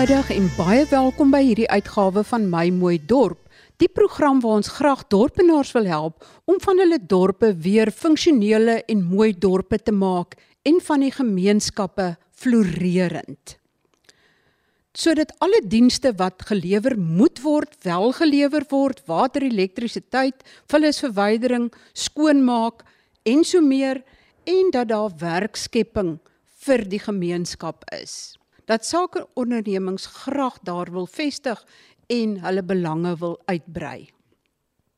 Goeiemiddag en baie welkom by hierdie uitgawe van My Mooi Dorp. Die program waar ons graag dorpenaars wil help om van hulle dorpe weer funksionele en mooi dorpe te maak en van die gemeenskappe floreerend. Sodat alle dienste wat gelewer moet word, wel gelewer word, water, elektrisiteit, vullisverwydering, skoonmaak en so meer en dat daar werkskepping vir die gemeenskap is dat sakeondernemings graag daar wil vestig en hulle belange wil uitbrei.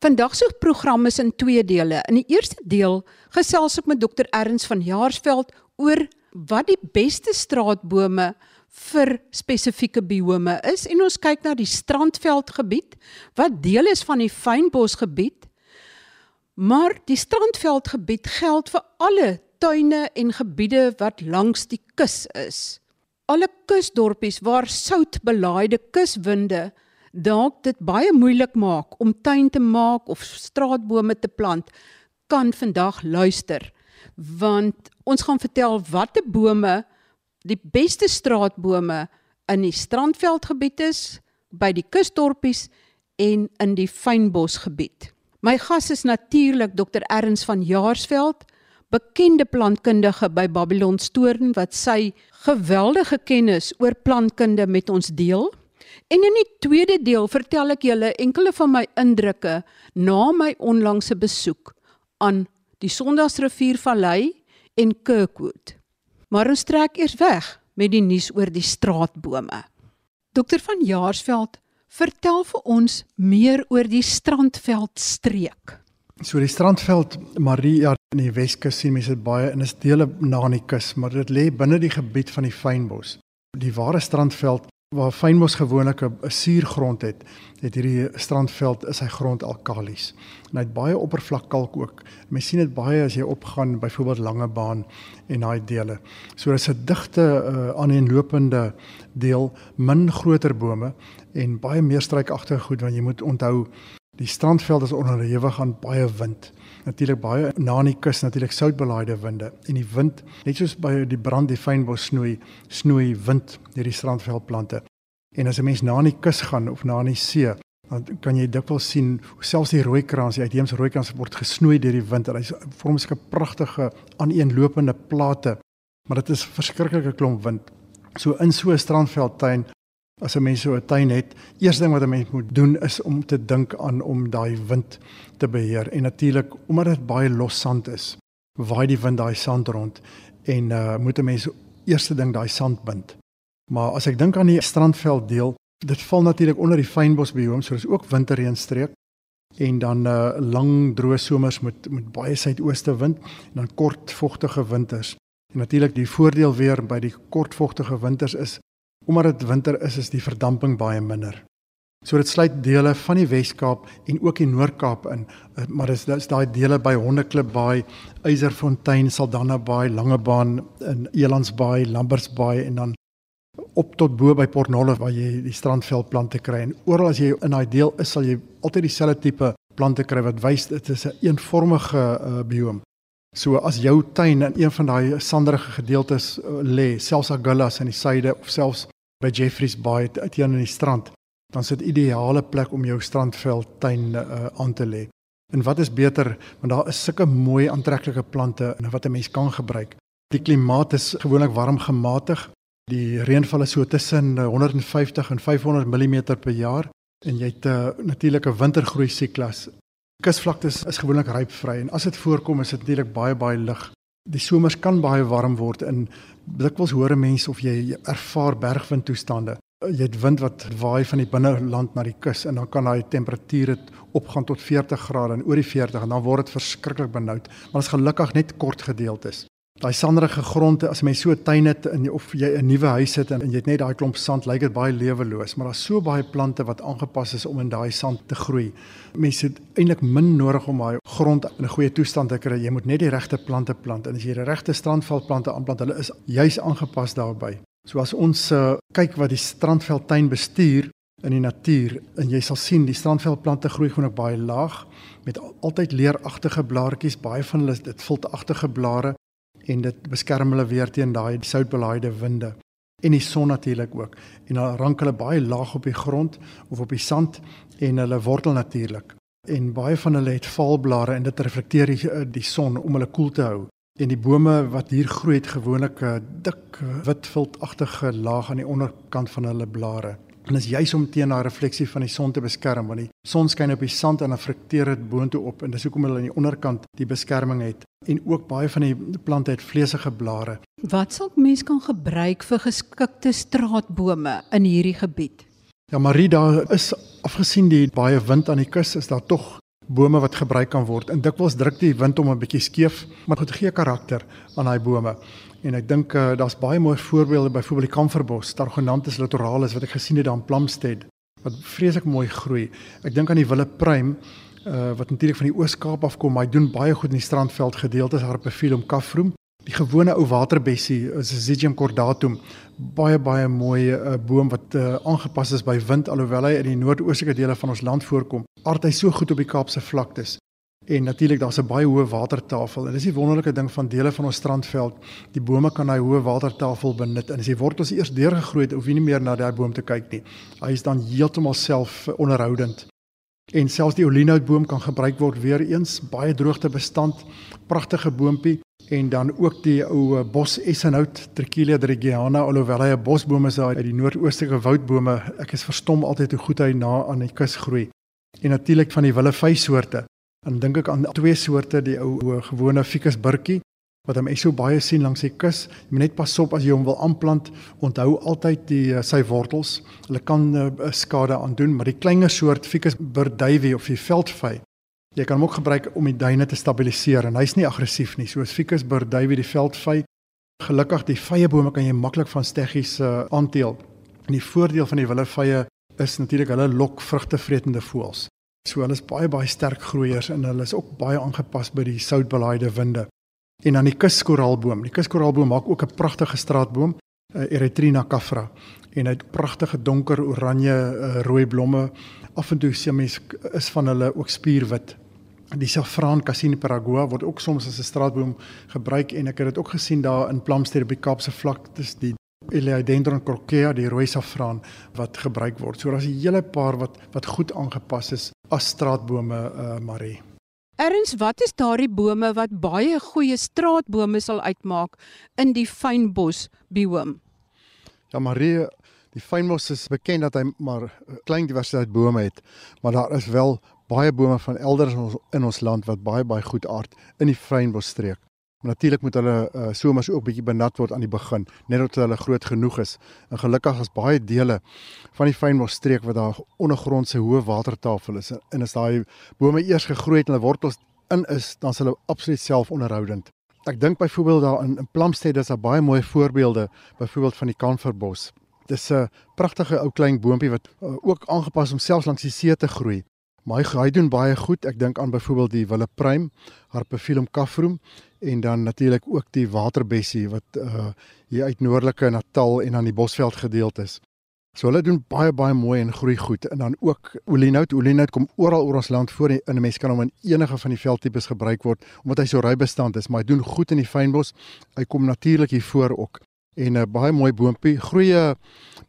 Vandag se program is in twee dele. In die eerste deel gesels ek met Dr Erns van Jaarsveld oor wat die beste straatbome vir spesifieke biome is en ons kyk na die Strandveldgebied wat deel is van die Fynbosgebied. Maar die Strandveldgebied geld vir alle tuine en gebiede wat langs die kus is alle kusdorpies waar soutbelaaide kuswinde dalk dit baie moeilik maak om tuin te maak of straatbome te plant, kan vandag luister. Want ons gaan vertel watter bome die beste straatbome in die Strandveldgebied is, by die kusdorpies en in die Fynbosgebied. My gas is natuurlik Dr Erns van Jaarsveld, bekende plantkundige by Babylon Stoorn wat sy geweldige kennis oor plantkunde met ons deel. En in die tweede deel vertel ek julle enkele van my indrukke na my onlangse besoek aan die Sondagsriviervallei en Kirkwood. Maar ons trek eers weg met die nuus oor die straatbome. Dokter van Jaarsveld, vertel vir ons meer oor die Strandveld streek. So die Strandveld Maria in die Weskus sien mense dit baie en is dele na aan die kus, maar dit lê binne die gebied van die fynbos. Die ware Strandveld waar fynbos gewoonlik 'n suurgrond het, het hierdie Strandveld is hy grond alkalies. En hy het baie oppervlakkalk ook. Mens sien dit baie as jy opgaan byvoorbeeld Langebaan en daai dele. So dis 'n digte uh, aaneenlopende deel, min groter bome en baie meer struikagtige goed want jy moet onthou Die strandveld is onderhewig aan baie wind. Natuurlik baie na in die kus natuurlik soutbelaaide winde en die wind net soos by die brand die fynbos snoei, snoei wind hierdie strandveldplante. En as 'n mens na in die kus gaan of na in die see, dan kan jy dikwels sien selfs die rooi kraans, die uitheemse rooi kraans word gesnoei deur die wind. Hy vorm 'n pragtige aaneenlopende plate, maar dit is verskriklike klomp wind. So in so 'n strandveldtuin as 'n mens so 'n tuin het, eerste ding wat 'n mens moet doen is om te dink aan om daai wind te beheer. En natuurlik, omdat dit baie los sand is, waai die wind daai sand rond en uh moet 'n mens eerste ding daai sand bind. Maar as ek dink aan die strandveld deel, dit val natuurlik onder die fynbosbiome, so dis ook winterreënstreek en dan uh lang droë somers met met baie suidooste wind en dan kort vogtige winters. En natuurlik die voordeel weer by die kort vogtige winters is Omdat dit winter is, is die verdamping baie minder. So dit sluit dele van die Wes-Kaap en ook die Noord-Kaap in, eh, maar dis dis daai dele by Hondeklip Baai, Eyserfontein, Saldanha Baai, Langebaan in Elandsbaai, Lambersbaai en dan op tot bo by Port Nolloth waar jy die strandveldplante kry en oral as jy in daai deel is sal jy altyd dieselfde tipe plante kry wat wys dit is 'n een eenvormige uh, biome. So as jou tuin in een van daai sanderige gedeeltes uh, lê, selfs agullas in die suide of selfs by Jeffreys Bay teen in die strand, dan is dit ideale plek om jou strandveld tuin uh, aan te lê. En wat is beter want daar is sulke mooi aantreklike plante en wat 'n mens kan gebruik. Die klimaat is gewoonlik warm gematig. Die reënval is so tussen 150 en 500 mm per jaar en jy het 'n uh, natuurlike wintergroei siklus Kusvlaktes is gewoonlik rypvry en as dit voorkom is dit natuurlik baie baie lig. Die somers kan baie warm word en dikwels hoor mense of jy ervaar bergwindtoestande. Jy het wind wat waai van die binneland na die kus en dan kan daai temperature opgaan tot 40 grade en oor die 40 en dan word dit verskriklik benoud. Maar dit is gelukkig net kort gedeeltes. Daai sanderige gronde as jy so 'n tuin het in of jy 'n nuwe huis het en, en jy het net daai klomp sand, lyk dit baie leweloos, maar daar's so baie plante wat aangepas is om in daai sand te groei. Mense het eintlik min nodig om daai grond in 'n goeie toestand te kry. Jy moet net die regte plante plant en as jy die regte strandveldplante aanplant, hulle is juis aangepas daarbey. So as ons uh, kyk wat die strandveldtuin bestuur in die natuur en jy sal sien die strandveldplante groei gewoonlik baie laag met altyd leeragtige blaartjies, baie van hulle dit viltagtige blare en dit beskerm hulle weer teen daai soutbelaaide winde. en die son natuurlik ook. En dan rank hulle baie laag op die grond of op die sand en hulle wortel natuurlik. En baie van hulle het valblare en dit reflekteer die, die son om hulle koel te hou. En die bome wat hier groei het gewoonlik 'n dik wit viltagtige laag aan die onderkant van hulle blare. En dis juis om teen daai refleksie van die son te beskerm want die son skyn op die sand en dan reflekteer dit boontoe op en dis hoekom hulle aan die onderkant die beskerming het. En ook baie van die plante het vleesige blare. Wat sal mens kan gebruik vir geskikte straatbome in hierdie gebied? Ja, Marie, daar is afgesien die baie wind aan die kus, is daar tog bome wat gebruik kan word. En dikwels druk die wind hom 'n bietjie skeef, maar dit gee karakter aan daai bome. En ek dink uh, daar's baie mooi voorbeelde, byvoorbeeld die kamferbos, Targonanthus litoralis wat ek gesien het daar in Plumstead wat vreeslik mooi groei. Ek dink aan die wille pruim uh, wat natuurlik van die Oos-Kaap afkom, maar hy doen baie goed in die strandveld gedeeltes, Harpephyllum caffrum. Die gewone ou waterbessie is Zygium cordatum, baie baie mooi 'n uh, boom wat uh, aangepas is by wind alhoewel hy in die noordoostelike dele van ons land voorkom. Aard hy so goed op die Kaapse vlaktes. En natuurlik daar's 'n baie hoë watertafel en dis die wonderlike ding van dele van ons strandveld. Die bome kan hy hoë watertafel benut en as die wortels eers deurgegroei het, hoef jy nie meer na daai boom te kyk nie. Hy is dan heeltemal self onderhoudend. En selfs die olienhoutboom kan gebruik word weer eens, baie droogtebestand, pragtige boontjie en dan ook die ou eh, bos essenhout Trichilia dregiana alhoewel hy 'n bosboom is uit die noordoostelike woudbome. Ek is verstom altyd hoe goed hy na aan die kus groei. En natuurlik van die willevy soorte en dink ek aan twee soorte die ou gewone ficus burkie wat hom so baie sien langs die kus jy moet net pas op as jy hom wil aanplant onthou altyd die eh, sy wortels hulle kan uh, skade aan doen maar die kleiner soort ficus burdavie of die veldvy Jy kan hom ook gebruik om die duine te stabiliseer en hy's nie aggressief nie soos Ficus burdavie die veldvy. Gelukkig die vye bome kan jy maklik van steggies uh, aanteel. En die voordeel van die willevye is natuurlik hulle lok vrugtevretende voëls. So hulle is baie baie sterk groeiers en hulle is ook baie aangepas by die soutbelaaide winde. En dan die kuskoraalboom. Die kuskoraalboom maak ook 'n pragtige straatboom, uh, Erythrina caffra en hy het pragtige donker oranje uh, rooi blomme. Af en toe sien mens is van hulle ook spierwit die saffraan Cassiniperagua word ook soms as 'n straatboom gebruik en ek het dit ook gesien daar in op die Kaapse vlaktes die Elaeodendron crocea die rooi saffraan wat gebruik word. So daar's 'n hele paar wat wat goed aangepas is as straatbome uh Marie. Erns, wat is daardie bome wat baie goeie straatbome sal uitmaak in die fynbos biome? Ja Marie, die fynbos is bekend dat hy maar klein diversiteit bome het, maar daar is wel baie bome van elders in ons, in ons land wat baie baie goed aard in die Vryheidsbosstreek. Maar natuurlik moet hulle uh, somers ook bietjie benat word aan die begin, net tot hulle groot genoeg is. En gelukkig is baie dele van die Vryheidsbosstreek wat daar ondergrondse hoë watertafel is en as daai bome eers gegroei het en hulle wortels in is, dan is hulle absoluut selfonderhoudend. Ek dink byvoorbeeld daar in, in Plumstead is daar baie mooi voorbeelde, byvoorbeeld van die kanverbos. Dis 'n pragtige ou klein boontjie wat uh, ook aangepas om selfs langs die see te groei. Maar hy, doen baie goed. Ek dink aan byvoorbeeld die wille pruim, Harpephyllum caffrum en dan natuurlik ook die waterbessie wat uh hier uit noordelike Natal en aan die Bosveld gedeelte is. So hulle doen baie baie mooi en groei goed en dan ook olienout. Olienout kom oral oor ons land voor in 'n mens kan hom in enige van die veldtipes gebruik word omdat hy so rybestand is, maar hy doen goed in die fynbos. Hy kom natuurlik hier voor ook en 'n uh, baie mooi boontjie. Groei 'n uh,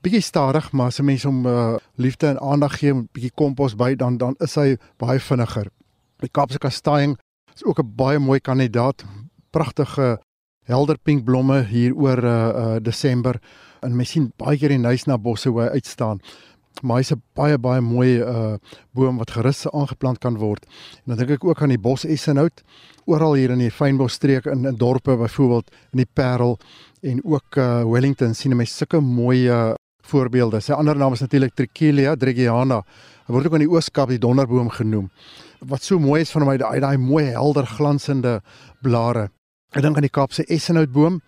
bietjie stadig, maar as 'n mens hom uh, liefde en aandag gee, 'n bietjie kompos by, dan dan is hy baie vinniger. Die Kaapse kastanjing is ook 'n baie mooi kandidaat. Pragtige helder pink blomme hier oor uh, uh Desember en mens sien baie keer die nuisna bosse hoe hy uitstaan. Maar hy's 'n baie baie mooi uh boom wat gerus aangeplant kan word. En dan dink ek ook aan die bos essenhout oral hier in die fynbosstreek in in dorpe byvoorbeeld in die Parel en ook uh Wellington sien mense sulke mooi uh voorbeelde. Sy ander naam is natuurlik Trichilia dregiana. Hy word ook aan die Ooskaap die donderboom genoem. Wat so mooi is van hom, hy daai daai mooi helder glansende blare. Ek dink aan die Kaapse essenhoutboom.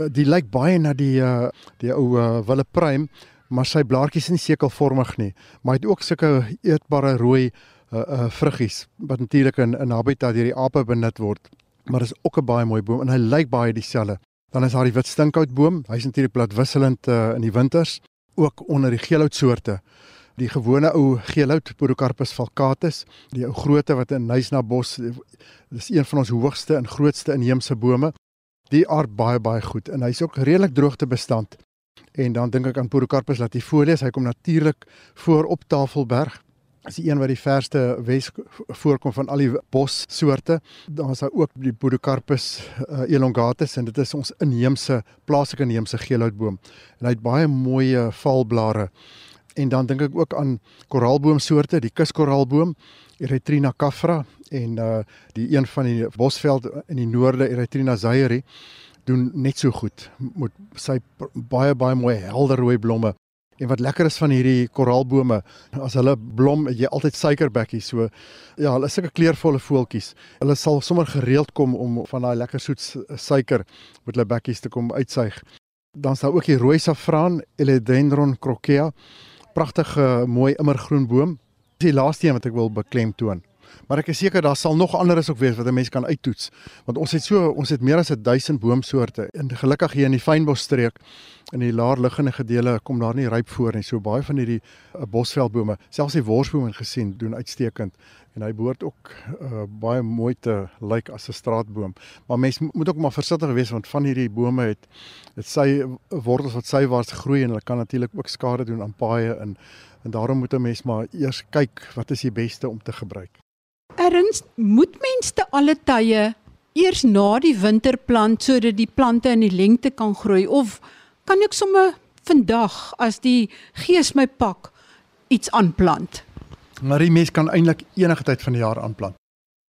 Uh, die lyk baie na die uh die ou uh, wille pruim, maar sy blaartjies is nie sekelvormig nie, maar hy het ook sulke eetbare rooi uh, uh vruggies wat natuurlik in 'n habitat deur die ape benut word. Maar is ook 'n baie mooi boom en hy lyk baie dieselfde. Dan is daar die wit stinkhoutboom. Hy's natuurlik bladwisselend uh, in die winters ook onder die geelhoutsoorte. Die gewone ou geelhout Podocarpus falcatus, die ou grootte wat in Nysna bos dis een van ons hoogste en grootste inheemse bome. Die aard baie baie goed en hy's ook redelik droogtebestand. En dan dink ek aan Podocarpus latifolius, hy kom natuurlik voor op Tafelberg. Dis die een wat die verste Wes voorkom van al die bossoorte. Dan is daar ook die Podocarpus uh, elongatus en dit is ons inheemse plaaslike inheemse geelhoutboom. En hy het baie mooi valblare. En dan dink ek ook aan koraalboomsoorte, die kuskoraalboom, Erythrina cafra en uh die een van die bosveld in die noorde Erythrina zayeri doen net so goed met sy baie baie mooi helder rooi blomme. En wat lekker is van hierdie koraalbome, as hulle blom, jy altyd suikerbekkies. So ja, hulle is sulke kleurvolle voeltjies. Hulle sal sommer gereeld kom om van daai lekker soet suiker met hulle bekkies te kom uitsuig. Dan is daar ook die rooi saffraan, Eledendron croquea. Pragtige mooi immergroen boom. Dis die laaste een wat ek wil beklemtoon. Maar ek is seker daar sal nog anderes ook wees wat 'n mens kan uittoets. Want ons het so ons het meer as 1000 boomsoorte en gelukkig hier in die fynbosstreek in die laer liggende gedele kom daar nie ryp voor nie. So baie van hierdie uh, bosveldbome, selfs die worsbome gesien doen uitstekend en hy behoort ook uh, baie mooi te lyk as 'n straatboom. Maar mens moet ook maar versigtig wees want van hierdie bome het dit sy wortels wat sywaarts groei en hulle kan natuurlik ook skade doen aan paaie en en daarom moet 'n mens maar eers kyk wat is die beste om te gebruik. Erns moet mens te alle tye eers na die winter plant sodat die plante in die lengte kan groei of kan ek sommer vandag as die gees my pak iets aanplant? Maar die mens kan eintlik enige tyd van die jaar aanplant.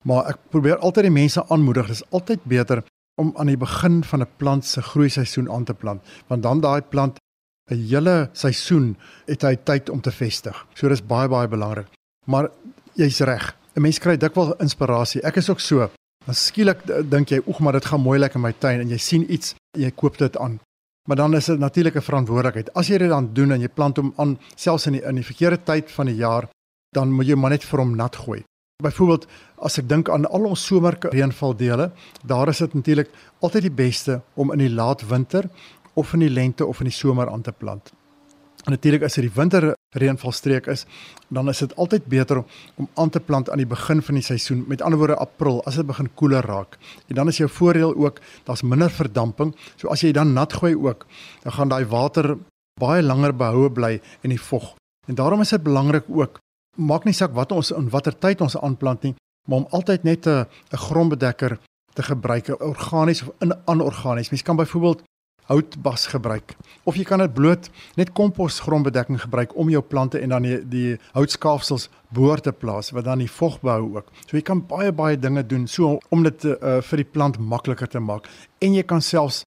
Maar ek probeer altyd die mense aanmoedig, dis altyd beter om aan die begin van 'n plant se groei seisoen aan te plant, want dan daai plant 'n hele seisoen het hy tyd om te vestig. So dis baie baie belangrik. Maar jy's reg. 'n mens kry dikwels inspirasie. Ek is ook so. Dan skielik dink jy, "Oeg, maar dit gaan mooi lyk in my tuin" en jy sien iets en jy koop dit aan. Maar dan is dit natuurlik 'n verantwoordelikheid. As jy dit dan doen en jy plant hom aan selfs in die in die verkeerde tyd van die jaar, dan moet jy maar net vir hom nat gooi. Byvoorbeeld, as ek dink aan al ons somerreënvaldele, daar is dit natuurlik altyd die beste om in die laat winter of in die lente of in die somer aan te plant. Natuurlik as dit die winter reënvalstreek is, dan is dit altyd beter om aan te plant aan die begin van die seisoen, met ander woorde April, as dit begin koeler raak. En dan is jou voordeel ook, daar's minder verdamping. So as jy dan nat gooi ook, dan gaan daai water baie langer behoue bly in die vog. En daarom is dit belangrik ook, maak nie saak wat ons in watter tyd ons aanplant nie, maar om altyd net 'n 'n grondbedekker te gebruik, organies of anorganies. Mens kan byvoorbeeld houtbas gebruik of jy kan dit bloot net kompos grondbedekking gebruik om jou plante en dan die, die houtskaafsels boor te plaas wat dan die vog behou ook. So jy kan baie baie dinge doen so om dit uh, vir die plant makliker te maak en jy kan selfs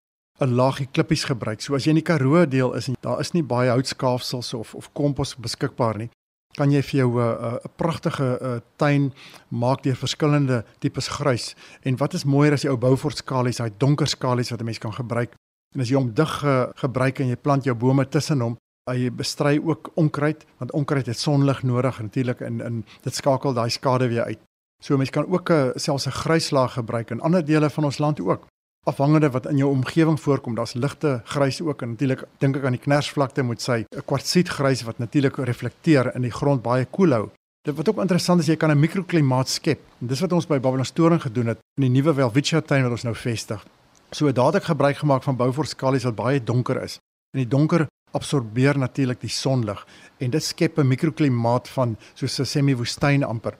'n laagie klippies gebruik. So as jy in die Karoo deel is en daar is nie baie houtskaafsels of of kompos beskikbaar nie, kan jy vir jou 'n uh, 'n uh, pragtige uh, tuin maak deur verskillende tipes grys. En wat is mooier as jy ou Beaufort-skalies, daai donker skalies wat 'n mens kan gebruik En as jy hom dig ge, gebruik en jy plant jou bome tussen hom, jy bestry ook onkruid want onkruid het sonlig nodig natuurlik in in dit skakel daai skade weer uit. So mens kan ook 'n eh, selfs 'n gryslaag gebruik in ander dele van ons land ook. Afhangende wat in jou omgewing voorkom, daar's ligte grys ook en natuurlik dink ek aan die knersvlakte moet sy 'n kwartsietgrys wat natuurlik reflekteer in die grond baie koel hou. Dit wat ook interessant is jy kan 'n mikroklimaat skep. En dis wat ons by Babylon Storing gedoen het in die nuwe Welwitschia tuin wat ons nou vestig. So dadelik gebruik gemaak van bouvoorskalies wat baie donker is. En die donker absorbeer natuurlik die sonlig en dit skep 'n mikroklimaat van soos 'n semi-woestyn amper.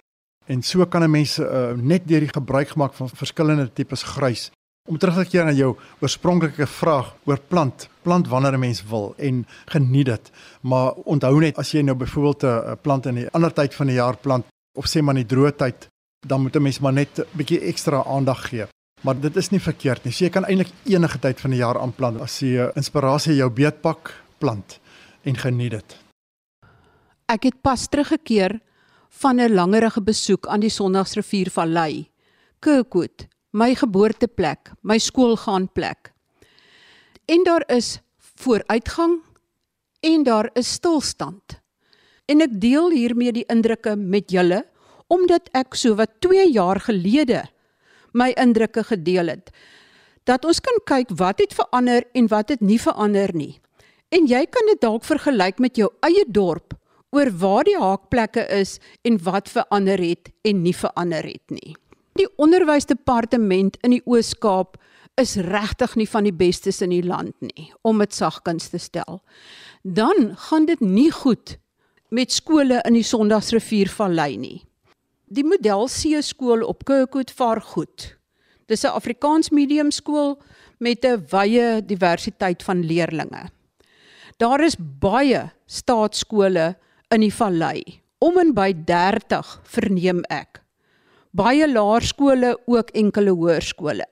En so kan 'n mens uh, net deur die gebruik gemaak van verskillende tipes grys om terug te keer na jou oorspronklike vraag oor plant, plant wanneer 'n mens wil en geniet dit. Maar onthou net as jy nou byvoorbeeld 'n plant in 'n ander tyd van die jaar plant of sê maar in die droë tyd, dan moet 'n mens maar net 'n bietjie ekstra aandag gee. Maar dit is nie verkeerd nie. So jy kan eintlik enige tyd van die jaar aanplant as jy eh, inspirasie jou beetpak plant en geniet dit. Ek het pas teruggekeer van 'n langerige besoek aan die Sondagsrivier Vallei. Kirkwood, my geboorteplek, my skoolgaan plek. En daar is vooruitgang en daar is stilstand. En ek deel hiermee die indrukke met julle omdat ek so wat 2 jaar gelede my indrukke gedeel het. Dat ons kan kyk wat het verander en wat het nie verander nie. En jy kan dit dalk vergelyk met jou eie dorp oor waar die haakplekke is en wat verander het en nie verander het nie. Die onderwysdepartement in die Oos-Kaap is regtig nie van die bestes in die land nie, om dit sagkens te stel. Dan gaan dit nie goed met skole in die Sondagsriviervallei nie. Die model C skool op Kirkwood vaar goed. Dis 'n Afrikaans medium skool met 'n wye diversiteit van leerders. Daar is baie staatskole in die vallei, om en by 30 verneem ek. Baie laerskole ook enkele hoërskole.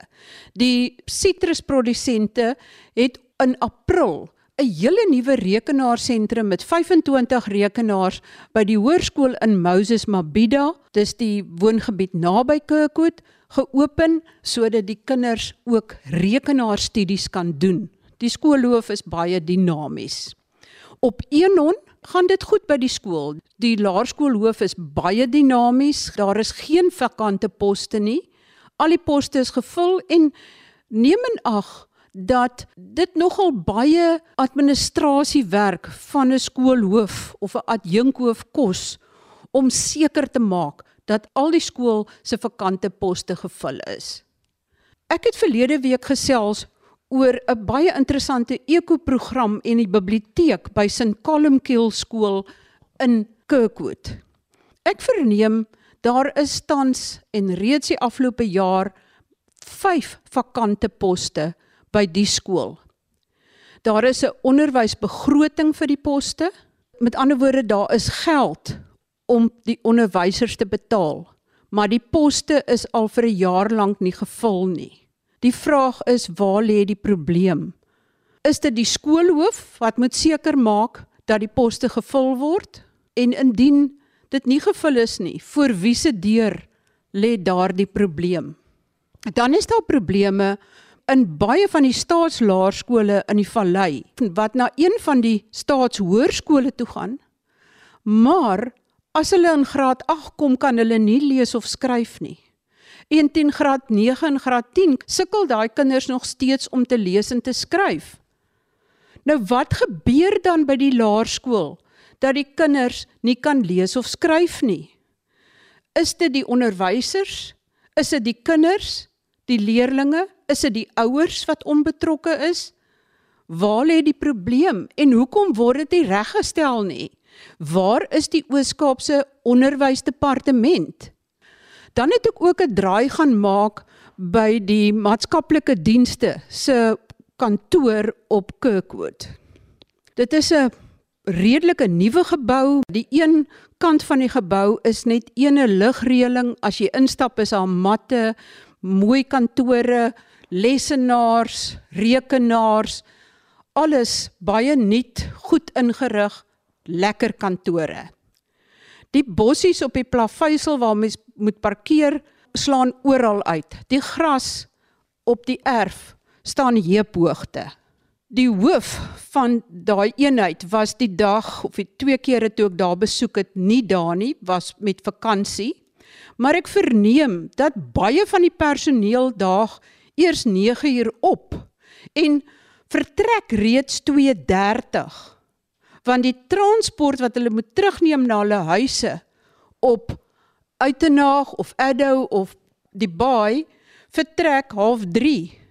Die sitrusprodusente het in April 'n hele nuwe rekenaarsentrum met 25 rekenaars by die hoërskool in Moses Mabhida, dis die woongebied naby Kirkwood, geopen sodat die kinders ook rekenaarstudies kan doen. Die skoolhoof is baie dinamies. Op Enon gaan dit goed by die skool. Die laerskoolhoof is baie dinamies. Daar is geen vakante poste nie. Al die poste is gevul en neem in ag dat dit nogal baie administrasiewerk van 'n skoolhoof of 'n adjunkhoof kos om seker te maak dat al die skool se vakante poste gevul is. Ek het verlede week gesels oor 'n baie interessante ekoprogram en die biblioteek by St Columkill skool in Kirkwood. Ek verneem daar is tans en reeds die afgelope jaar 5 vakante poste by die skool. Daar is 'n onderwysbegroting vir die poste. Met ander woorde, daar is geld om die onderwysers te betaal, maar die poste is al vir 'n jaar lank nie gevul nie. Die vraag is, waar lê die probleem? Is dit die skoolhoof wat moet seker maak dat die poste gevul word? En indien dit nie gevul is nie, voor wie se deur lê daardie probleem? Dan is daar probleme in baie van die staatslaerskole in die vallei wat na een van die staatshoërskole toe gaan. Maar as hulle in graad 8 kom kan hulle nie lees of skryf nie. En teen graad 9 en graad 10 sukkel daai kinders nog steeds om te lees en te skryf. Nou wat gebeur dan by die laerskool dat die kinders nie kan lees of skryf nie? Is dit die onderwysers? Is dit die kinders? Die leerlinge? Is dit die ouers wat onbetrokke is? Waar lê die probleem en hoekom word dit nie reggestel nie? Waar is die Oos-Kaapse Onderwysdepartement? Dan het ek ook 'n draai gaan maak by die maatskaplike dienste se kantoor op Kirkwood. Dit is 'n redelike nuwe gebou. Die een kant van die gebou is net ene ligreëling. As jy instap is daar matte, mooi kantore, lesenaars, rekenaars, alles baie nuut, goed ingerig, lekker kantore. Die bossies op die plaveisel waar mens moet parkeer, slaan oral uit. Die gras op die erf staan heuphoogte. Die hoof van daai eenheid was die dag of die twee kere toe ek daar besoek het, nie daar nie, was met vakansie. Maar ek verneem dat baie van die personeel daag eers 9 uur op en vertrek reeds 2:30 want die transport wat hulle moet terugneem na hulle huise op Uitenaag of Addo of die Baai vertrek half 3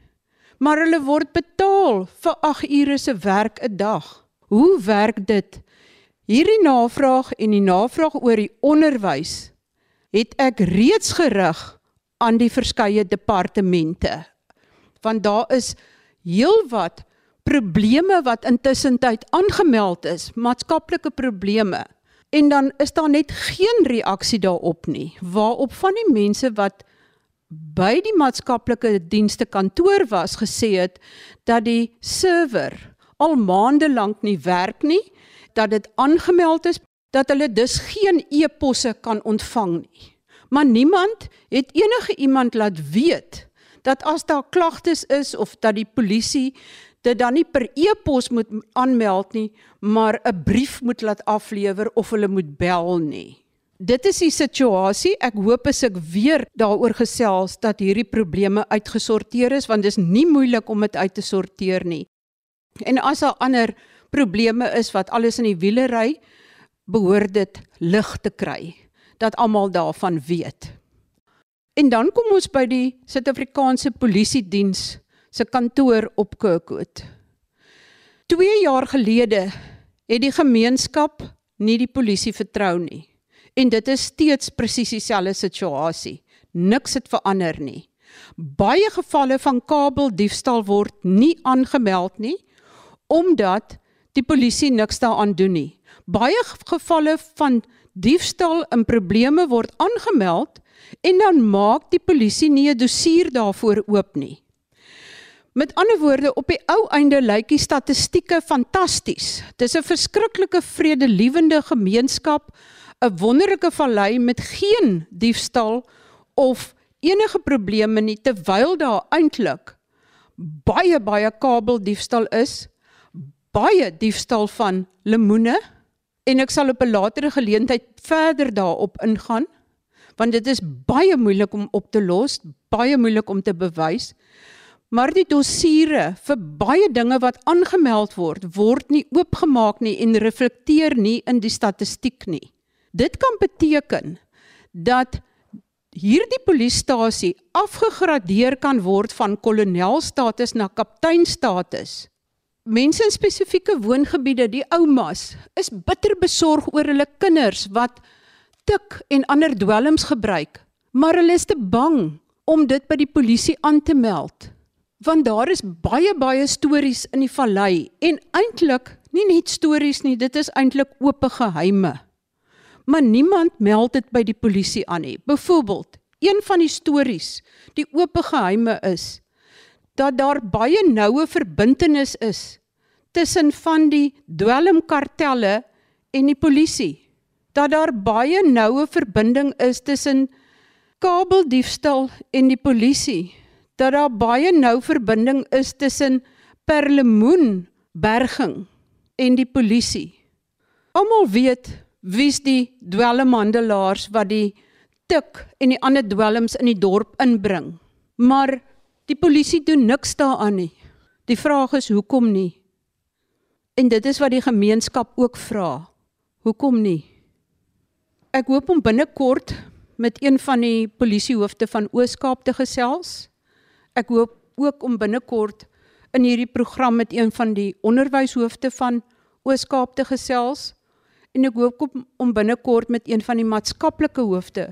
maar hulle word betaal vir 8 ure se werk 'n dag. Hoe werk dit? Hierdie navraag en die navraag oor die onderwys het ek reeds gerig aan die verskeie departemente want daar is heelwat probleme wat intussen tyd aangemeld is, maatskaplike probleme. En dan is daar net geen reaksie daarop nie. Waarop van die mense wat by die maatskaplike dienste kantoor was gesê het dat die server al maande lank nie werk nie, dat dit aangemeld is dat hulle dus geen e-posse kan ontvang nie. Maar niemand het enige iemand laat weet dat as daar klagtes is of dat die polisie dit dan nie per e-pos moet aanmeld nie, maar 'n brief moet laat aflewer of hulle moet bel nie. Dit is die situasie. Ek hoop as ek weer daaroor gesels dat hierdie probleme uitgesorteer is want dit is nie moeilik om dit uit te sorteer nie. En as daar ander probleme is wat alles in die wiele ry, behoort dit lig te kry dat almal daarvan weet. En dan kom ons by die Suid-Afrikaanse Polisie Diens se kantoor op Kirkwood. 2 jaar gelede het die gemeenskap nie die polisie vertrou nie. En dit is steeds presies dieselfde situasie. Niks het verander nie. Baie gevalle van kabeldiefstal word nie aangemeld nie omdat die polisie niks daaraan doen nie. Baie gevalle van diefstal en probleme word aangemeld en dan maak die polisie nie 'n dossier daarvoor oop nie. Met ander woorde, op die ou einde lyk die statistieke fantasties. Dis 'n verskriklike vredelewende gemeenskap, 'n wonderlike vallei met geen diefstal of enige probleme nie terwyl daar eintlik baie baie kabeldiefstal is, baie diefstal van lemoene en ek sal op 'n latere geleentheid verder daarop ingaan want dit is baie moeilik om op te los, baie moeilik om te bewys. Maar die dossiere vir baie dinge wat aangemeld word, word nie oopgemaak nie en reflekteer nie in die statistiek nie. Dit kan beteken dat hierdie polisiestasie afgegradeer kan word van kolonelstatus na kapteinstatus. Mense in spesifieke woongebiede, die oumas, is bitter besorg oor hulle kinders wat tik en ander dwelms gebruik, maar hulle is te bang om dit by die polisie aan te meld. Want daar is baie baie stories in die vallei en eintlik nie net stories nie, dit is eintlik oop geheime maar niemand meld dit by die polisie aan nie. Byvoorbeeld, een van die stories, die oop geheime is dat daar baie noue verbintenis is tussen van die dwelmkartelle en die polisie. Dat daar baie noue verbinding is tussen kabeldiefstal en die polisie. Dat daar baie nou verbinding is tussen perlemoenberging en die polisie. Almal weet wie's die dwelmhandelaars wat die tik en die ander dwelms in die dorp inbring. Maar die polisie doen niks daaraan nie. Die vraag is hoekom nie? En dit is wat die gemeenskap ook vra. Hoekom nie? Ek hoop om binnekort met een van die polisiehoofde van Oos-Kaap te gesels. Ek hoop ook om binnekort in hierdie program met een van die onderwyshoofde van Oos-Kaap te gesels en ek hoop om, om binnekort met een van die maatskaplike hoofde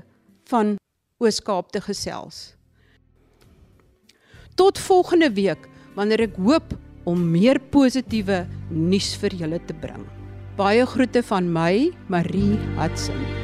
van Oos-Kaap te gesels. Tot volgende week wanneer ek hoop om meer positiewe nuus vir julle te bring. Baie groete van my, Marie Hudson.